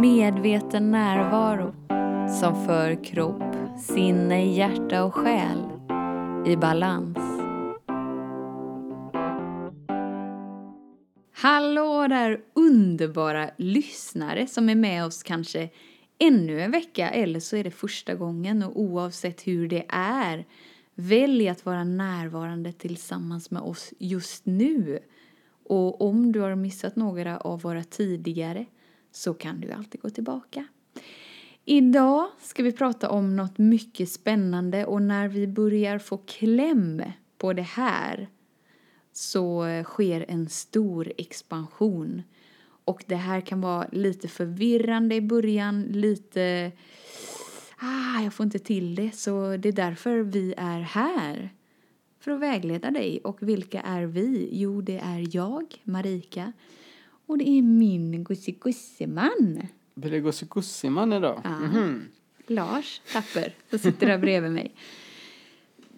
Medveten närvaro som för kropp, sinne, hjärta och själ i balans. Hallå där underbara lyssnare som är med oss kanske ännu en vecka eller så är det första gången och oavsett hur det är välj att vara närvarande tillsammans med oss just nu. Och om du har missat några av våra tidigare så kan du alltid gå tillbaka. Idag ska vi prata om något mycket spännande och när vi börjar få kläm på det här så sker en stor expansion. Och det här kan vara lite förvirrande i början, lite... Ah, jag får inte till det, så det är därför vi är här. För att vägleda dig. Och vilka är vi? Jo, det är jag, Marika. Och det är min gussigusseman. Blir det gossigussiman idag? Ja. Mhm. Lars Tapper, som sitter där bredvid mig.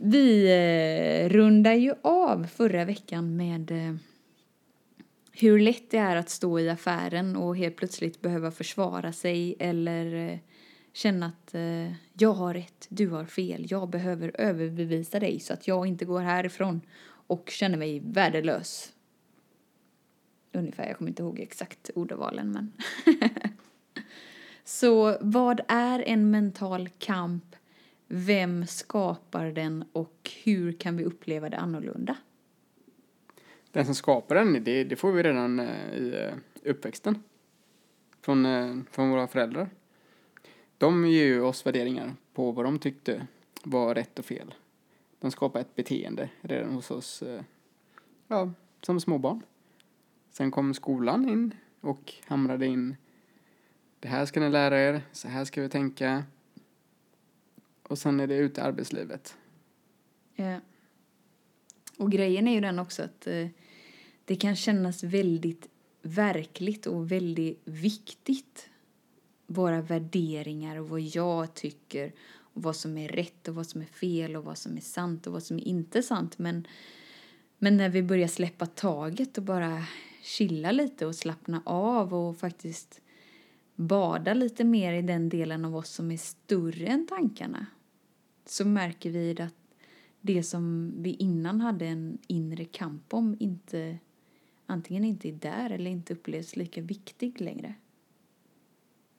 Vi eh, rundar ju av förra veckan med eh, hur lätt det är att stå i affären och helt plötsligt behöva försvara sig eller eh, känna att eh, jag har rätt, du har fel, jag behöver överbevisa dig så att jag inte går härifrån och känner mig värdelös. Ungefär, jag kommer inte ihåg exakt ordvalen men Så vad är en mental kamp? Vem skapar den och hur kan vi uppleva det annorlunda? Den som skapar den, det, det får vi redan eh, i eh, uppväxten. Från, eh, från våra föräldrar. De ger ju oss värderingar på vad de tyckte var rätt och fel. De skapar ett beteende redan hos oss, ja, som småbarn. Sen kom skolan in och hamrade in det här ska ni lära er, så här ska vi tänka. Och sen är det ute i arbetslivet. Ja. Och grejen är ju den också att eh, det kan kännas väldigt verkligt och väldigt viktigt. Våra värderingar och vad jag tycker och vad som är rätt och vad som är fel och vad som är sant och vad som är inte sant. Men, men när vi börjar släppa taget och bara chilla lite och slappna av och faktiskt bada lite mer i den delen av oss som är större än tankarna så märker vi att det som vi innan hade en inre kamp om inte antingen inte är där eller inte upplevs lika viktig längre.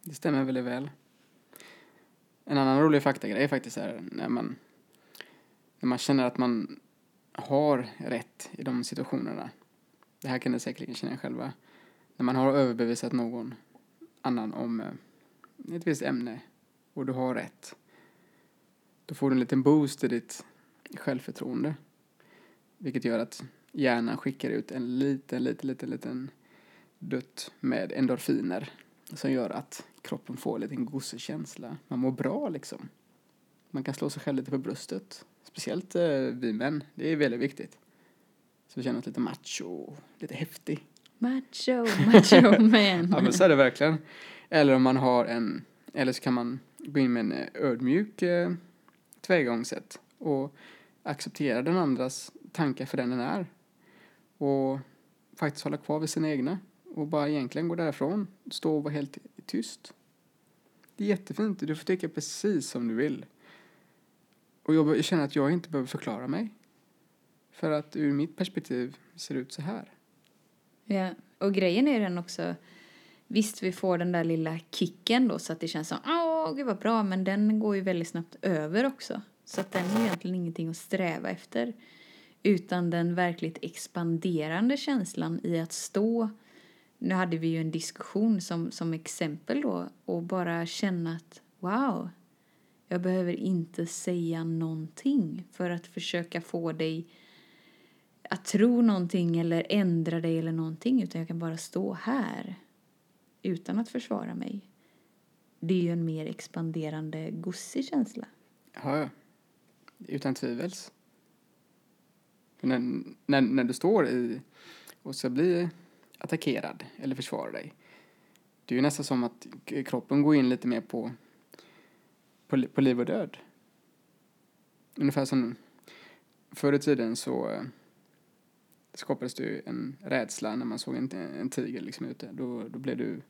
Det stämmer väldigt väl. En annan rolig faktagrej är faktiskt är när man, när man känner att man har rätt i de situationerna. Det här kan ni säkerligen känna själva. När man har överbevisat någon annan om eh, ett visst ämne och du har rätt. Då får du en liten boost i ditt självförtroende. Vilket gör att hjärnan skickar ut en liten, liten, liten, liten dutt med endorfiner som gör att kroppen får en liten gossekänsla. Man mår bra liksom. Man kan slå sig själv lite på bröstet. Speciellt eh, vi män. Det är väldigt viktigt. Så vi känner oss lite macho, lite häftig. Macho, macho man. Ja men så är det verkligen. Eller om man har en, eller så kan man gå in med en eh, ödmjuk eh, tillvägagångssätt och acceptera den andras tankar för den den är. Och faktiskt hålla kvar vid sina egna och bara egentligen gå därifrån, stå och vara helt tyst. Det är jättefint, du får tycka precis som du vill. Och jag jag känner att jag inte behöver förklara mig. För att ur mitt perspektiv ser det ut så här. Ja, och grejen är den också, visst vi får den där lilla kicken då så att det känns som, åh gud vad bra, men den går ju väldigt snabbt över också. Så att den är egentligen ingenting att sträva efter. Utan den verkligt expanderande känslan i att stå, nu hade vi ju en diskussion som, som exempel då, och bara känna att wow, jag behöver inte säga någonting för att försöka få dig att tro någonting eller ändra dig eller någonting utan jag kan bara stå här utan att försvara mig. Det är ju en mer expanderande gossig känsla. Ja, ja. Utan tvivels. När, när, när du står i och ska bli attackerad eller försvara dig. Det är ju nästan som att kroppen går in lite mer på, på, på liv och död. Ungefär som förr i tiden så eh, skapades det ju en rädsla när man såg en, en tiger liksom ute. Då, då blev du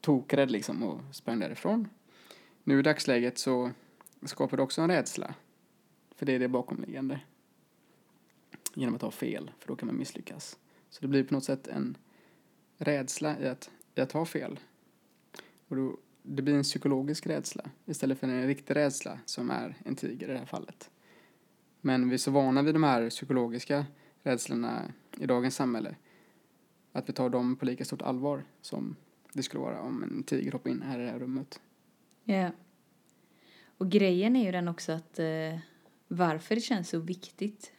tokrädd liksom och sprang därifrån. Nu i dagsläget så skapar det också en rädsla. För det är det bakomliggande. Genom att ha fel, för då kan man misslyckas. Så det blir på något sätt en rädsla i att, i att ha fel. Och då, det blir en psykologisk rädsla istället för en riktig rädsla som är en tiger i det här fallet. Men vi är så vana vid de här psykologiska rädslorna i dagens samhälle att vi tar dem på lika stort allvar som det skulle vara om en tiger hoppade in här i det här rummet. Ja. Och grejen är ju den också att eh, varför det känns så viktigt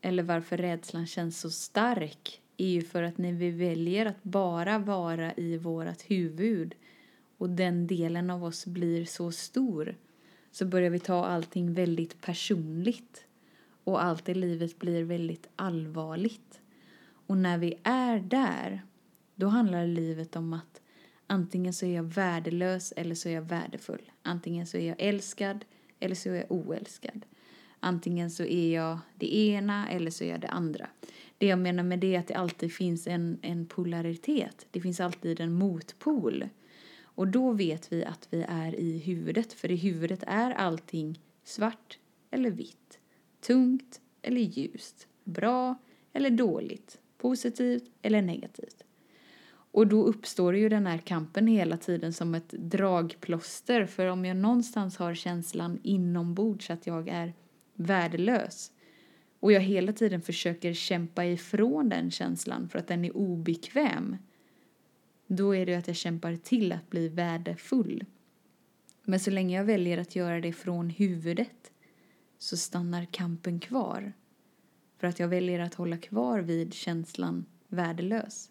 eller varför rädslan känns så stark är ju för att när vi väljer att bara vara i vårt huvud och den delen av oss blir så stor så börjar vi ta allting väldigt personligt och allt i livet blir väldigt allvarligt. Och när vi är där, då handlar livet om att antingen så är jag värdelös eller så är jag värdefull. Antingen så är jag älskad eller så är jag oälskad. Antingen så är jag det ena eller så är jag det andra. Det jag menar med det är att det alltid finns en, en polaritet. Det finns alltid en motpol. Och då vet vi att vi är i huvudet, för i huvudet är allting svart eller vitt, tungt eller ljust, bra eller dåligt, positivt eller negativt. Och då uppstår ju den här kampen hela tiden som ett dragplåster, för om jag någonstans har känslan inombords att jag är värdelös och jag hela tiden försöker kämpa ifrån den känslan för att den är obekväm då är det att jag kämpar till att bli värdefull. Men så länge jag väljer att göra det från huvudet så stannar kampen kvar. För att jag väljer att hålla kvar vid känslan värdelös.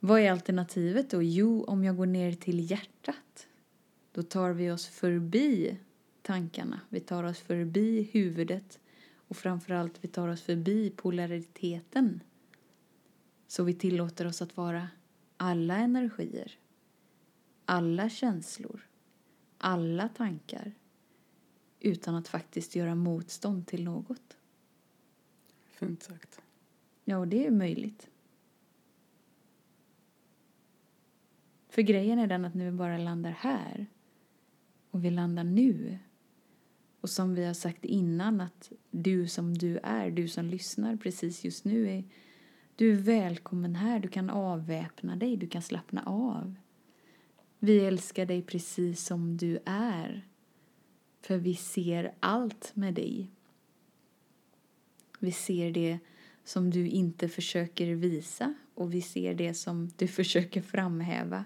Vad är alternativet då? Jo, om jag går ner till hjärtat då tar vi oss förbi tankarna. Vi tar oss förbi huvudet och framförallt vi tar oss förbi polariteten. Så vi tillåter oss att vara alla energier, alla känslor, alla tankar utan att faktiskt göra motstånd till något. Fint sagt. Ja, och det är möjligt. För grejen är den att när vi bara landar här och vi landar nu och som vi har sagt innan att du som du är, du som lyssnar precis just nu är du är välkommen här, du kan avväpna dig, du kan slappna av. Vi älskar dig precis som du är, för vi ser allt med dig. Vi ser det som du inte försöker visa och vi ser det som du försöker framhäva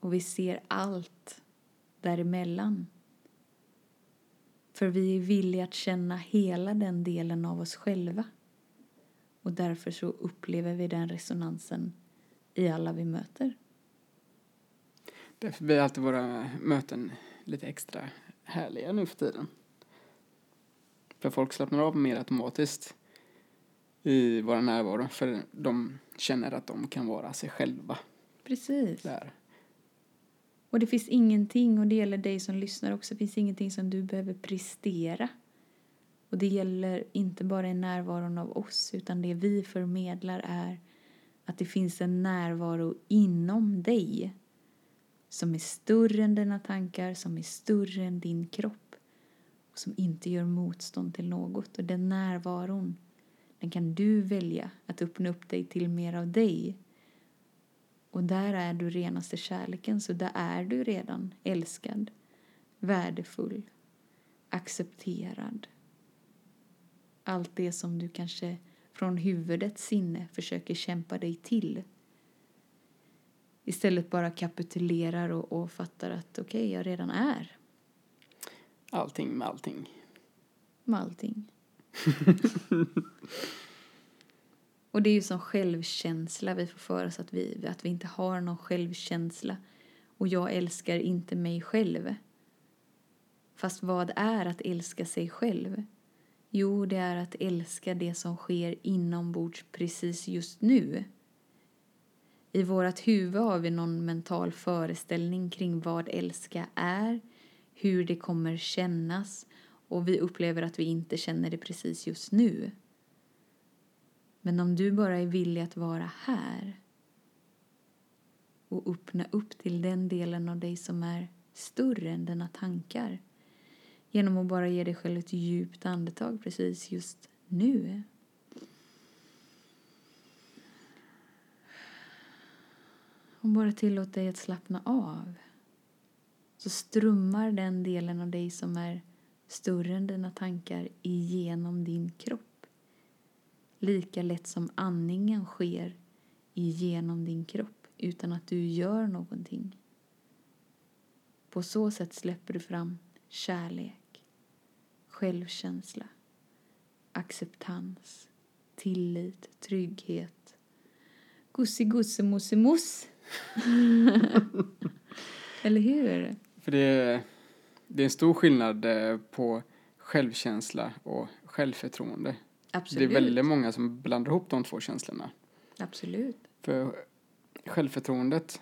och vi ser allt däremellan. För vi är villiga att känna hela den delen av oss själva. Och därför så upplever vi den resonansen i alla vi möter. Därför blir alltid våra möten lite extra härliga nu för tiden. För folk slappnar av mer automatiskt i vår närvaro för de känner att de kan vara sig själva. Precis. Där. Och det finns ingenting, och det gäller dig som lyssnar också, det finns ingenting som du behöver prestera och det gäller inte bara i närvaron av oss utan det vi förmedlar är att det finns en närvaro inom dig som är större än dina tankar, som är större än din kropp och som inte gör motstånd till något. Och den närvaron, den kan du välja att öppna upp dig till mer av dig. Och där är du renaste kärleken, så där är du redan älskad, värdefull, accepterad allt det som du kanske från huvudets sinne försöker kämpa dig till. Istället bara kapitulerar och, och fattar att okej, okay, jag redan är. Allting med allting. Med allting. och det är ju som självkänsla vi får för oss att vi, att vi inte har någon självkänsla. Och jag älskar inte mig själv. Fast vad är att älska sig själv? Jo, det är att älska det som sker inombords precis just nu. I vårt huvud har vi någon mental föreställning kring vad älska är, hur det kommer kännas och vi upplever att vi inte känner det precis just nu. Men om du bara är villig att vara här och öppna upp till den delen av dig som är större än dina tankar. Genom att bara ge dig själv ett djupt andetag precis just nu. Och bara tillåt dig att slappna av. Så strömmar den delen av dig som är större än dina tankar igenom din kropp. Lika lätt som andningen sker igenom din kropp utan att du gör någonting. På så sätt släpper du fram kärlek, självkänsla, acceptans, tillit, trygghet. Gussi, gussi, mossi, moss. Eller hur? För det är, det är en stor skillnad eh, på självkänsla och självförtroende. Absolut. Det är väldigt många som blandar ihop de två känslorna. Absolut. För självförtroendet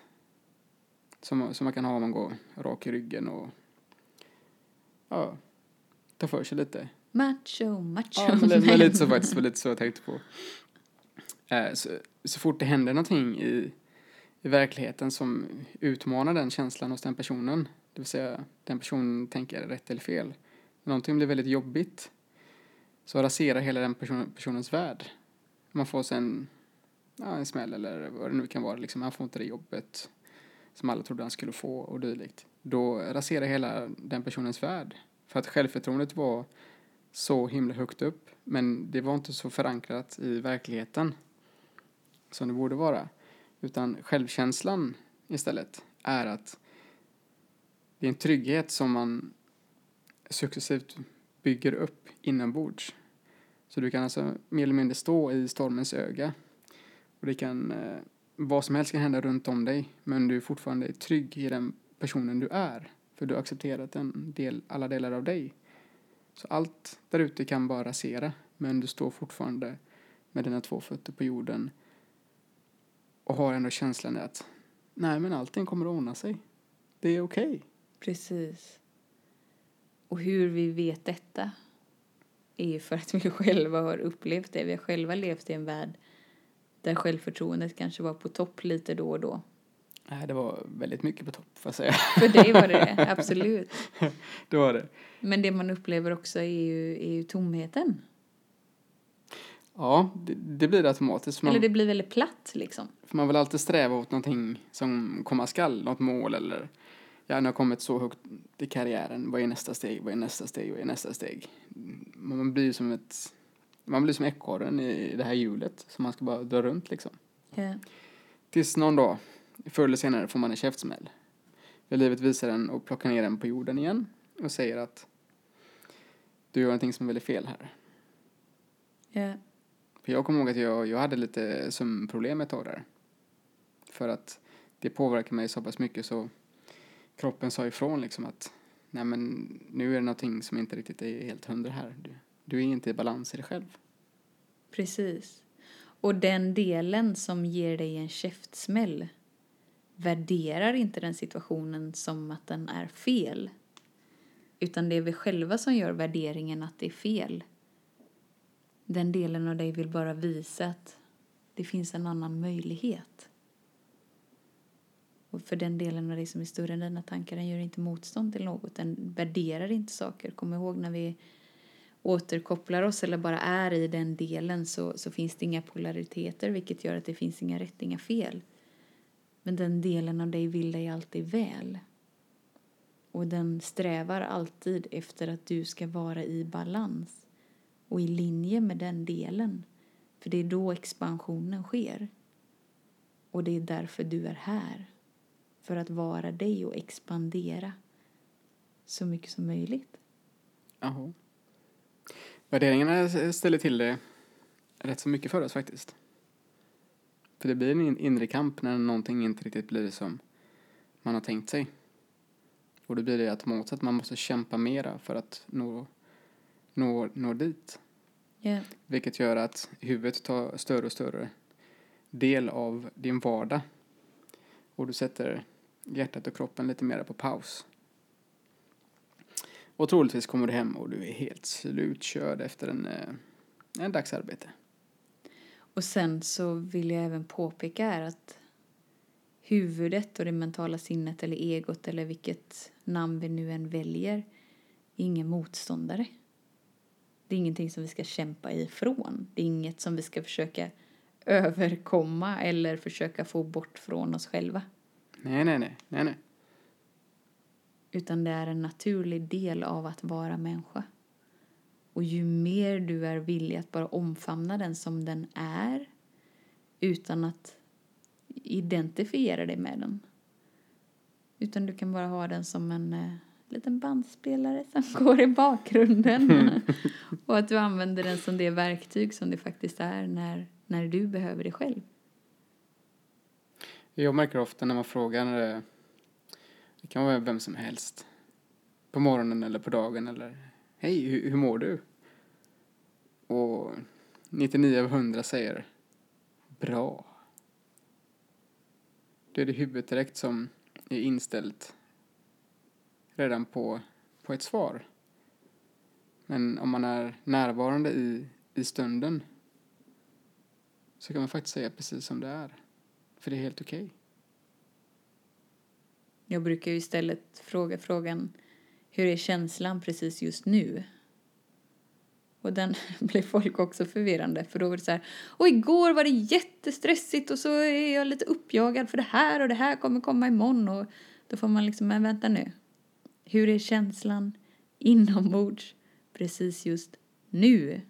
som, som man kan ha om man går rak i ryggen och ja, tar för sig lite. Macho, macho. Ja, men var lite så faktiskt, lite så jag tänkte på. Eh, så, så fort det händer någonting i, i verkligheten som utmanar den känslan hos den personen, det vill säga den personen tänker rätt eller fel, när någonting blir väldigt jobbigt så raserar hela den person, personens värld. Man får sen ja, en smäll eller vad det nu kan vara, liksom, han får inte det jobbet som alla trodde han skulle få och dylikt. Då raserar hela den personens värld. För att självförtroendet var så himla högt upp, men det var inte så förankrat i verkligheten som det borde vara. Utan självkänslan istället är att det är en trygghet som man successivt bygger upp inombords. Så du kan alltså mer eller mindre stå i stormens öga och det kan, eh, vad som helst kan hända runt om dig men du är fortfarande trygg i den personen du är. För du har accepterat en del, alla delar av dig. Så allt där ute kan bara rasera men du står fortfarande med dina två fötter på jorden och har ändå känslan att nej men allting kommer att ordna sig. Det är okej. Okay. Precis. Och hur vi vet detta är ju för att vi själva har upplevt det. Vi har själva levt i en värld där självförtroendet kanske var på topp lite då och då. Nej, det var väldigt mycket på topp får jag säga. För dig var det absolut. det var det. Men det man upplever också är ju, är ju tomheten. Ja, det, det blir det automatiskt. Man, eller det blir väldigt platt liksom. För man vill alltid sträva åt någonting som komma skall, något mål eller ja, nu har kommit så högt i karriären, vad är nästa steg, vad är nästa steg, vad är nästa steg? Man blir som ett, man blir som ekorren i det här hjulet som man ska bara dra runt liksom. Yeah. Tills någon dag, förr eller senare, får man en käftsmäll. För livet visar en och plockar ner den på jorden igen och säger att du gör någonting som är väldigt fel här. Yeah. För jag kommer ihåg att jag, jag hade lite sömnproblem ett tag där. För att det påverkade mig så pass mycket så kroppen sa ifrån liksom att nej men nu är det någonting som inte riktigt är helt hundra här. Du, du är inte i balans i dig själv. Precis. Och den delen som ger dig en käftsmäll värderar inte den situationen som att den är fel. Utan det är vi själva som gör värderingen att det är fel. Den delen av dig vill bara visa att det finns en annan möjlighet. Och för den delen av dig som är större än dina tankar, den gör inte motstånd till något, den värderar inte saker. Kom ihåg när vi återkopplar oss eller bara är i den delen så, så finns det inga polariteter vilket gör att det finns inga rätt, inga fel. Men den delen av dig vill dig alltid väl. Och den strävar alltid efter att du ska vara i balans och i linje med den delen. För det är då expansionen sker. Och det är därför du är här för att vara dig och expandera så mycket som möjligt. Jaha. Värderingarna ställer till det rätt så mycket för oss faktiskt. För det blir en inre kamp när någonting inte riktigt blir som man har tänkt sig. Och då blir det automatiskt att man måste kämpa mera för att nå, nå, nå dit. Yeah. Vilket gör att huvudet tar större och större del av din vardag. Och du sätter hjärtat och kroppen lite mer på paus. Och troligtvis kommer du hem och du är helt slutkörd efter en, eh, en dagsarbete. Och sen så vill jag även påpeka här att huvudet och det mentala sinnet eller egot eller vilket namn vi nu än väljer är ingen motståndare. Det är ingenting som vi ska kämpa ifrån. Det är inget som vi ska försöka överkomma eller försöka få bort från oss själva. Nej, nej, nej, nej, nej. Utan det är en naturlig del av att vara människa. Och ju mer du är villig att bara omfamna den som den är utan att identifiera dig med den. Utan du kan bara ha den som en eh, liten bandspelare som går i bakgrunden. och att du använder den som det verktyg som det faktiskt är när, när du behöver det själv. Jag märker ofta när man frågar, eh, det kan vara vem som helst, på morgonen eller på dagen eller hej, hur, hur mår du? Och 99 av 100 säger bra. Det är det huvudet direkt som är inställt redan på, på ett svar. Men om man är närvarande i, i stunden så kan man faktiskt säga precis som det är. För det är helt okej. Okay. Jag brukar ju istället fråga frågan hur är känslan precis just nu? Och den blir folk också förvirrande för då var det så här, och igår var det jättestressigt och så är jag lite uppjagad för det här och det här kommer komma imorgon och då får man liksom, men vänta nu. Hur är känslan inombords precis just nu?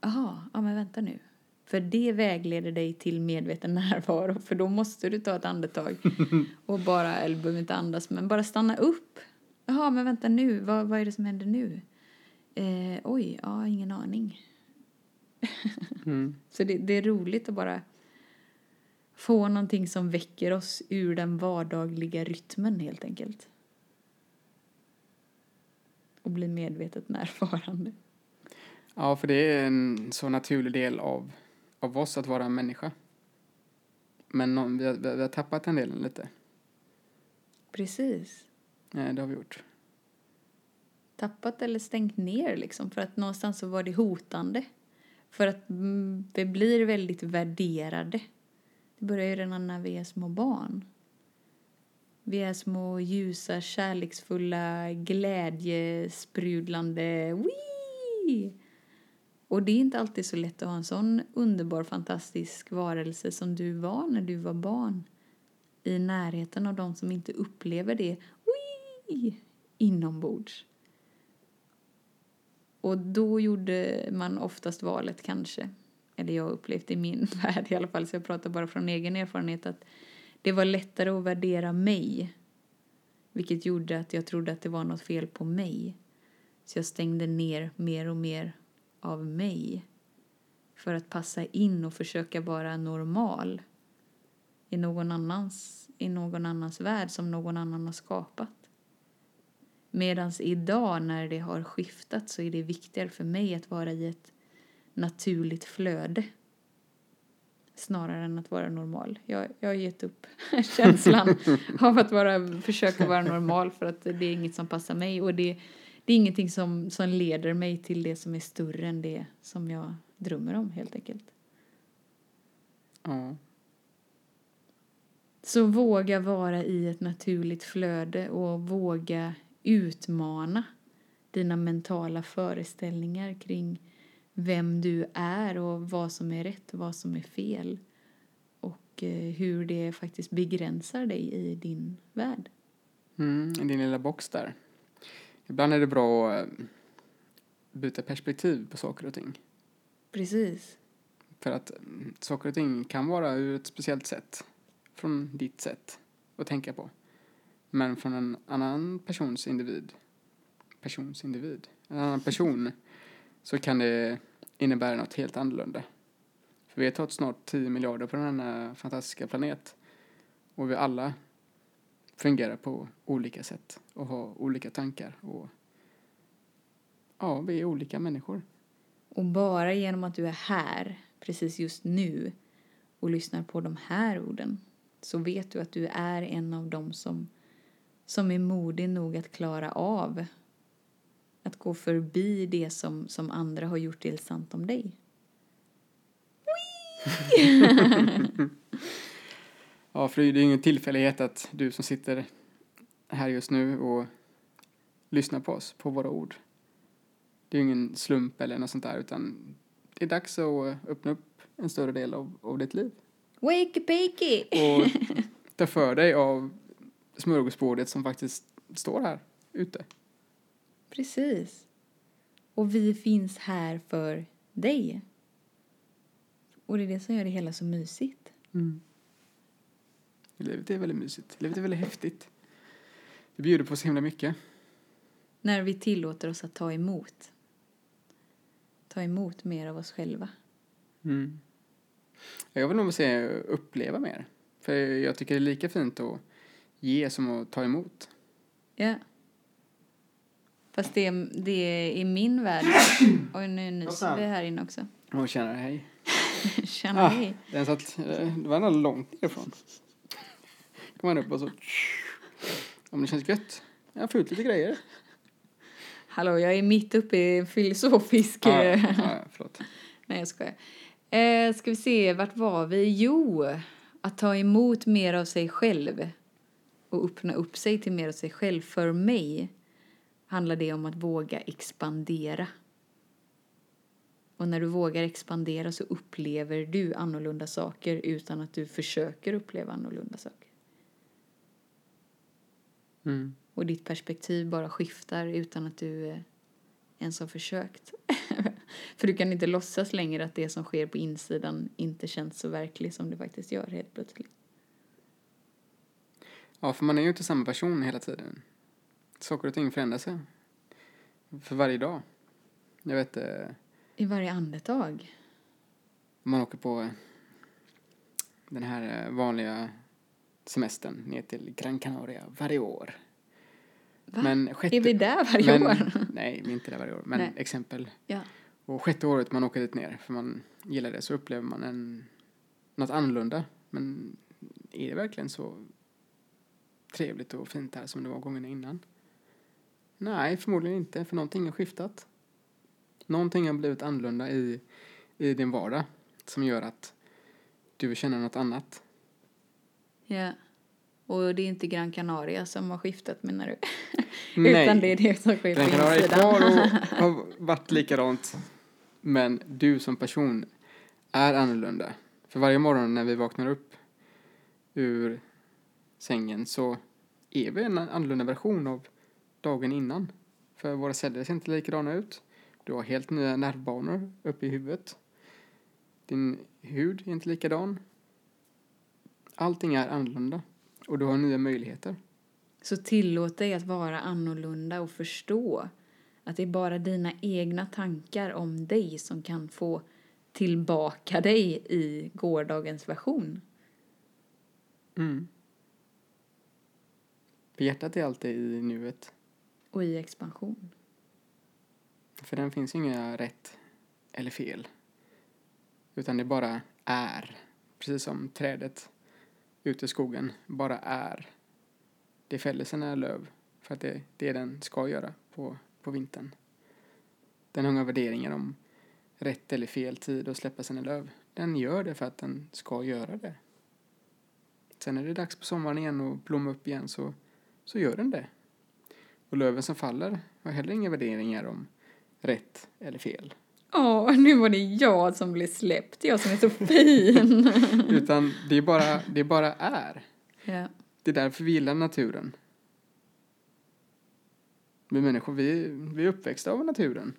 Jaha, ja men vänta nu. För det vägleder dig till medveten närvaro för då måste du ta ett andetag och bara, eller behöver inte andas, men bara stanna upp. Jaha, men vänta nu, vad, vad är det som händer nu? Eh, oj, ja, ingen aning. mm. Så det, det är roligt att bara få någonting som väcker oss ur den vardagliga rytmen helt enkelt. Och bli medvetet närvarande. Ja, för det är en så naturlig del av, av oss att vara en människa. Men någon, vi, har, vi har tappat den delen lite. Precis. Nej, det har vi gjort tappat eller stängt ner liksom för att någonstans så var det hotande. För att mm, vi blir väldigt värderade. Det börjar ju redan när vi är små barn. Vi är små ljusa, kärleksfulla, glädjesprudlande Wee! Och det är inte alltid så lätt att ha en sån underbar, fantastisk varelse som du var när du var barn. I närheten av de som inte upplever det Wee! inombords. Och då gjorde man oftast valet kanske, eller jag upplevt i min värld i alla fall, så jag pratar bara från egen erfarenhet, att det var lättare att värdera mig. Vilket gjorde att jag trodde att det var något fel på mig. Så jag stängde ner mer och mer av mig. För att passa in och försöka vara normal i någon annans, i någon annans värld som någon annan har skapat. Medan idag när det har skiftat så är det viktigare för mig att vara i ett naturligt flöde snarare än att vara normal. Jag, jag har gett upp känslan av att vara, försöka vara normal för att det är inget som passar mig och det, det är ingenting som, som leder mig till det som är större än det som jag drömmer om helt enkelt. Mm. Så våga vara i ett naturligt flöde och våga utmana dina mentala föreställningar kring vem du är och vad som är rätt och vad som är fel och eh, hur det faktiskt begränsar dig i din värld. Mm, I din lilla box där. Ibland är det bra att eh, byta perspektiv på saker och ting. Precis. För att mm, saker och ting kan vara ur ett speciellt sätt från ditt sätt att tänka på. Men från en annan persons individ, persons individ, en annan person, så kan det innebära något helt annorlunda. För vi har tagit snart 10 miljarder på denna fantastiska planet. Och vi alla fungerar på olika sätt och har olika tankar. Och ja, vi är olika människor. Och bara genom att du är här, precis just nu, och lyssnar på de här orden så vet du att du är en av dem som som är modig nog att klara av att gå förbi det som, som andra har gjort till sant om dig. Ja, för det är ju ingen tillfällighet att du som sitter här just nu och lyssnar på oss, på våra ord. Det är ju ingen slump eller något sånt där, utan det är dags att öppna upp en större del av, av ditt liv. Wakey pakey! Och ta för dig av smörgåsbordet som faktiskt står här ute. Precis. Och vi finns här för dig. Och det är det som gör det hela så mysigt. Mm. Livet är väldigt mysigt. Livet är väldigt häftigt. Det bjuder på så himla mycket. När vi tillåter oss att ta emot. Ta emot mer av oss själva. Mm. Jag vill nog säga uppleva mer. För jag tycker det är lika fint att ge som att ta emot. Ja. Fast det, det är i min värld. Oj, nu nyser vi här inne också. Och känner hej. Tjena, Ah, hej. den satt, det var ändå långt nerifrån. Kom man upp och så. Om det känns gött. Jag får ut lite grejer. Hallå, jag är mitt uppe i en filosofisk... Ja, eh, ja, förlåt. Nej, jag skojar. Eh, ska vi se, vart var vi? Jo, att ta emot mer av sig själv och öppna upp sig till mer av sig själv. För mig handlar det om att våga expandera. Och när du vågar expandera så upplever du annorlunda saker utan att du försöker uppleva annorlunda saker. Mm. Och ditt perspektiv bara skiftar utan att du eh, ens har försökt. För du kan inte låtsas längre att det som sker på insidan inte känns så verkligt som det faktiskt gör helt plötsligt. Ja, för man är ju inte samma person hela tiden. Saker och ting förändrar sig. För varje dag. Jag vet, eh, I varje andetag. man åker på den här eh, vanliga semestern ner till Gran Canaria varje år. Va? Men sjätte, Är vi där varje men, år? Nej, vi är inte där varje år. Men Nej. exempel. Ja. Och sjätte året man åker dit ner, för man gillar det, så upplever man en, något annorlunda. Men är det verkligen så trevligt och fint här som det var gångerna innan? Nej, förmodligen inte, för någonting har skiftat. Någonting har blivit annorlunda i, i din vardag som gör att du känna något annat. ja. Och det är inte Gran Canaria som har skiftat menar du? Nej. Utan det är det som sker kan vara insidan. kvar och har varit likadant. Men du som person är annorlunda. För varje morgon när vi vaknar upp ur sängen så är vi en annorlunda version av dagen innan. För våra celler ser inte likadana ut. Du har helt nya nervbanor uppe i huvudet. Din hud är inte likadan. Allting är annorlunda. Och du har nya möjligheter. Så tillåt dig att vara annorlunda och förstå att det är bara dina egna tankar om dig som kan få tillbaka dig i gårdagens version. Mm. För hjärtat är alltid i nuet. Och i expansion. För den finns ju inga rätt eller fel. Utan det bara är. Precis som trädet ute i skogen bara är. Det fäller sina löv för att det är det den ska göra på, på vintern. Den har inga värderingar om rätt eller fel tid att släppa sina löv. Den gör det för att den ska göra det. Sen är det dags på sommaren igen och blomma upp igen så, så gör den det. Och löven som faller har heller inga värderingar om rätt eller fel. Åh, nu var det jag som blev släppt. Jag som är så fin. Utan det är bara, det bara är. ja. Det är därför vi gillar naturen. Vi människor, vi, vi är uppväxta av naturen.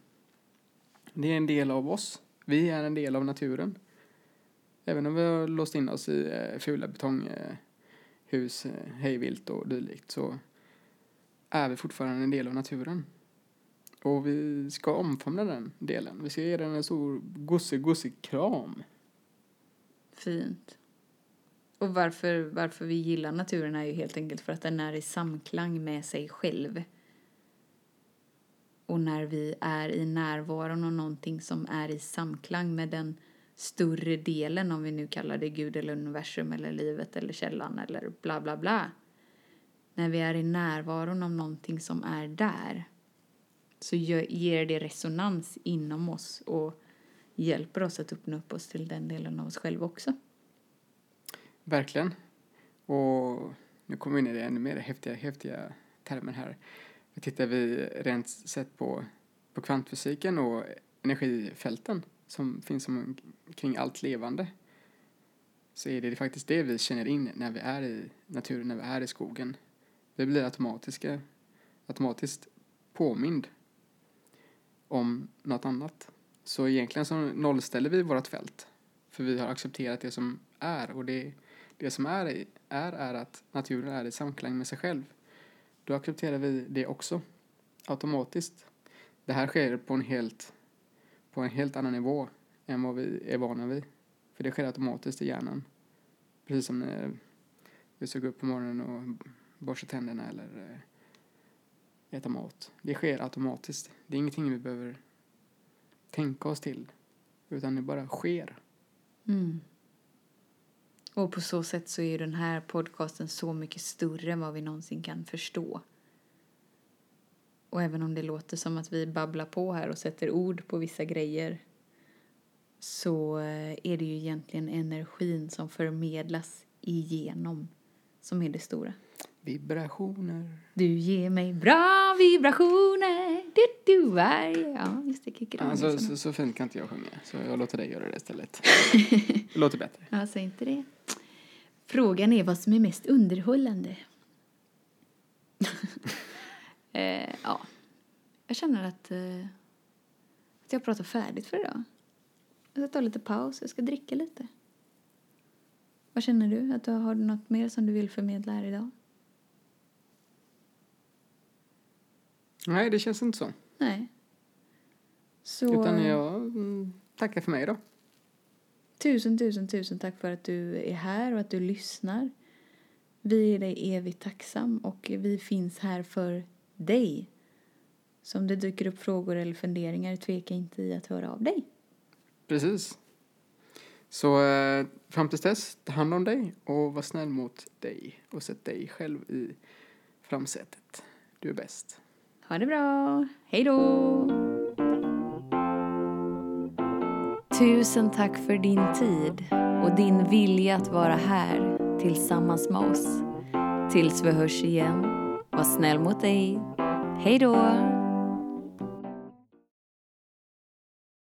Det är en del av oss. Vi är en del av naturen. Även om vi har låst in oss i eh, fula betonghus, eh, hejvilt och dylikt så är vi fortfarande en del av naturen. Och vi ska omfamna den delen. Vi ska ge den en stor gosse kram. Fint. Och varför, varför vi gillar naturen är ju helt enkelt för att den är i samklang med sig själv. Och när vi är i närvaron av någonting som är i samklang med den större delen, om vi nu kallar det Gud eller universum eller livet eller källan eller bla bla bla. När vi är i närvaron av någonting som är där så ger det resonans inom oss och hjälper oss att öppna upp oss till den delen av oss själva också. Verkligen. Och nu kommer vi in i det ännu mer häftiga, häftiga termer här. Tittar vi rent sett på, på kvantfysiken och energifälten som finns kring allt levande så är det faktiskt det vi känner in när vi är i naturen, när vi är i skogen. Vi blir automatiska, automatiskt påmind om något annat. Så egentligen så nollställer vi vårt fält. För vi har accepterat det som är och det, det som är, är är att naturen är i samklang med sig själv. Då accepterar vi det också automatiskt. Det här sker på en helt, på en helt annan nivå än vad vi är vana vid. För det sker automatiskt i hjärnan. Precis som när vi ska gå upp på morgonen och borsta tänderna eller eh, äta mat. Det sker automatiskt. Det är ingenting vi behöver tänka oss till. Utan det bara sker. Mm. Och på så sätt så är den här podcasten så mycket större än vad vi någonsin kan förstå. Och även om det låter som att vi babblar på här och sätter ord på vissa grejer så eh, är det ju egentligen energin som förmedlas igenom som är det stora. Vibrationer. Du ger mig bra vibrationer. Du, du, är. Ja, just det. Kickar alltså, så, så fint kan inte jag sjunga, så jag låter dig göra det istället. det låter bättre. Ja, säg inte det. Frågan är vad som är mest underhållande. eh, ja, jag känner att, eh, att jag pratar färdigt för idag. Jag ska ta lite paus, jag ska dricka lite. Vad känner du? Att du har något mer som du vill förmedla här idag? Nej, det känns inte så. Nej. Så... Utan jag mm, tackar för mig då. Tusen, tusen, tusen tack för att du är här och att du lyssnar. Vi är dig evigt tacksam och vi finns här för dig. Så om det dyker upp frågor eller funderingar, tveka inte i att höra av dig. Precis. Så eh, fram tills dess, ta hand om dig och var snäll mot dig och sätt dig själv i framsätet. Du är bäst. Ha det bra. Hej då! Tusen tack för din tid och din vilja att vara här tillsammans med oss. Tills vi hörs igen, var snäll mot dig. Hej då!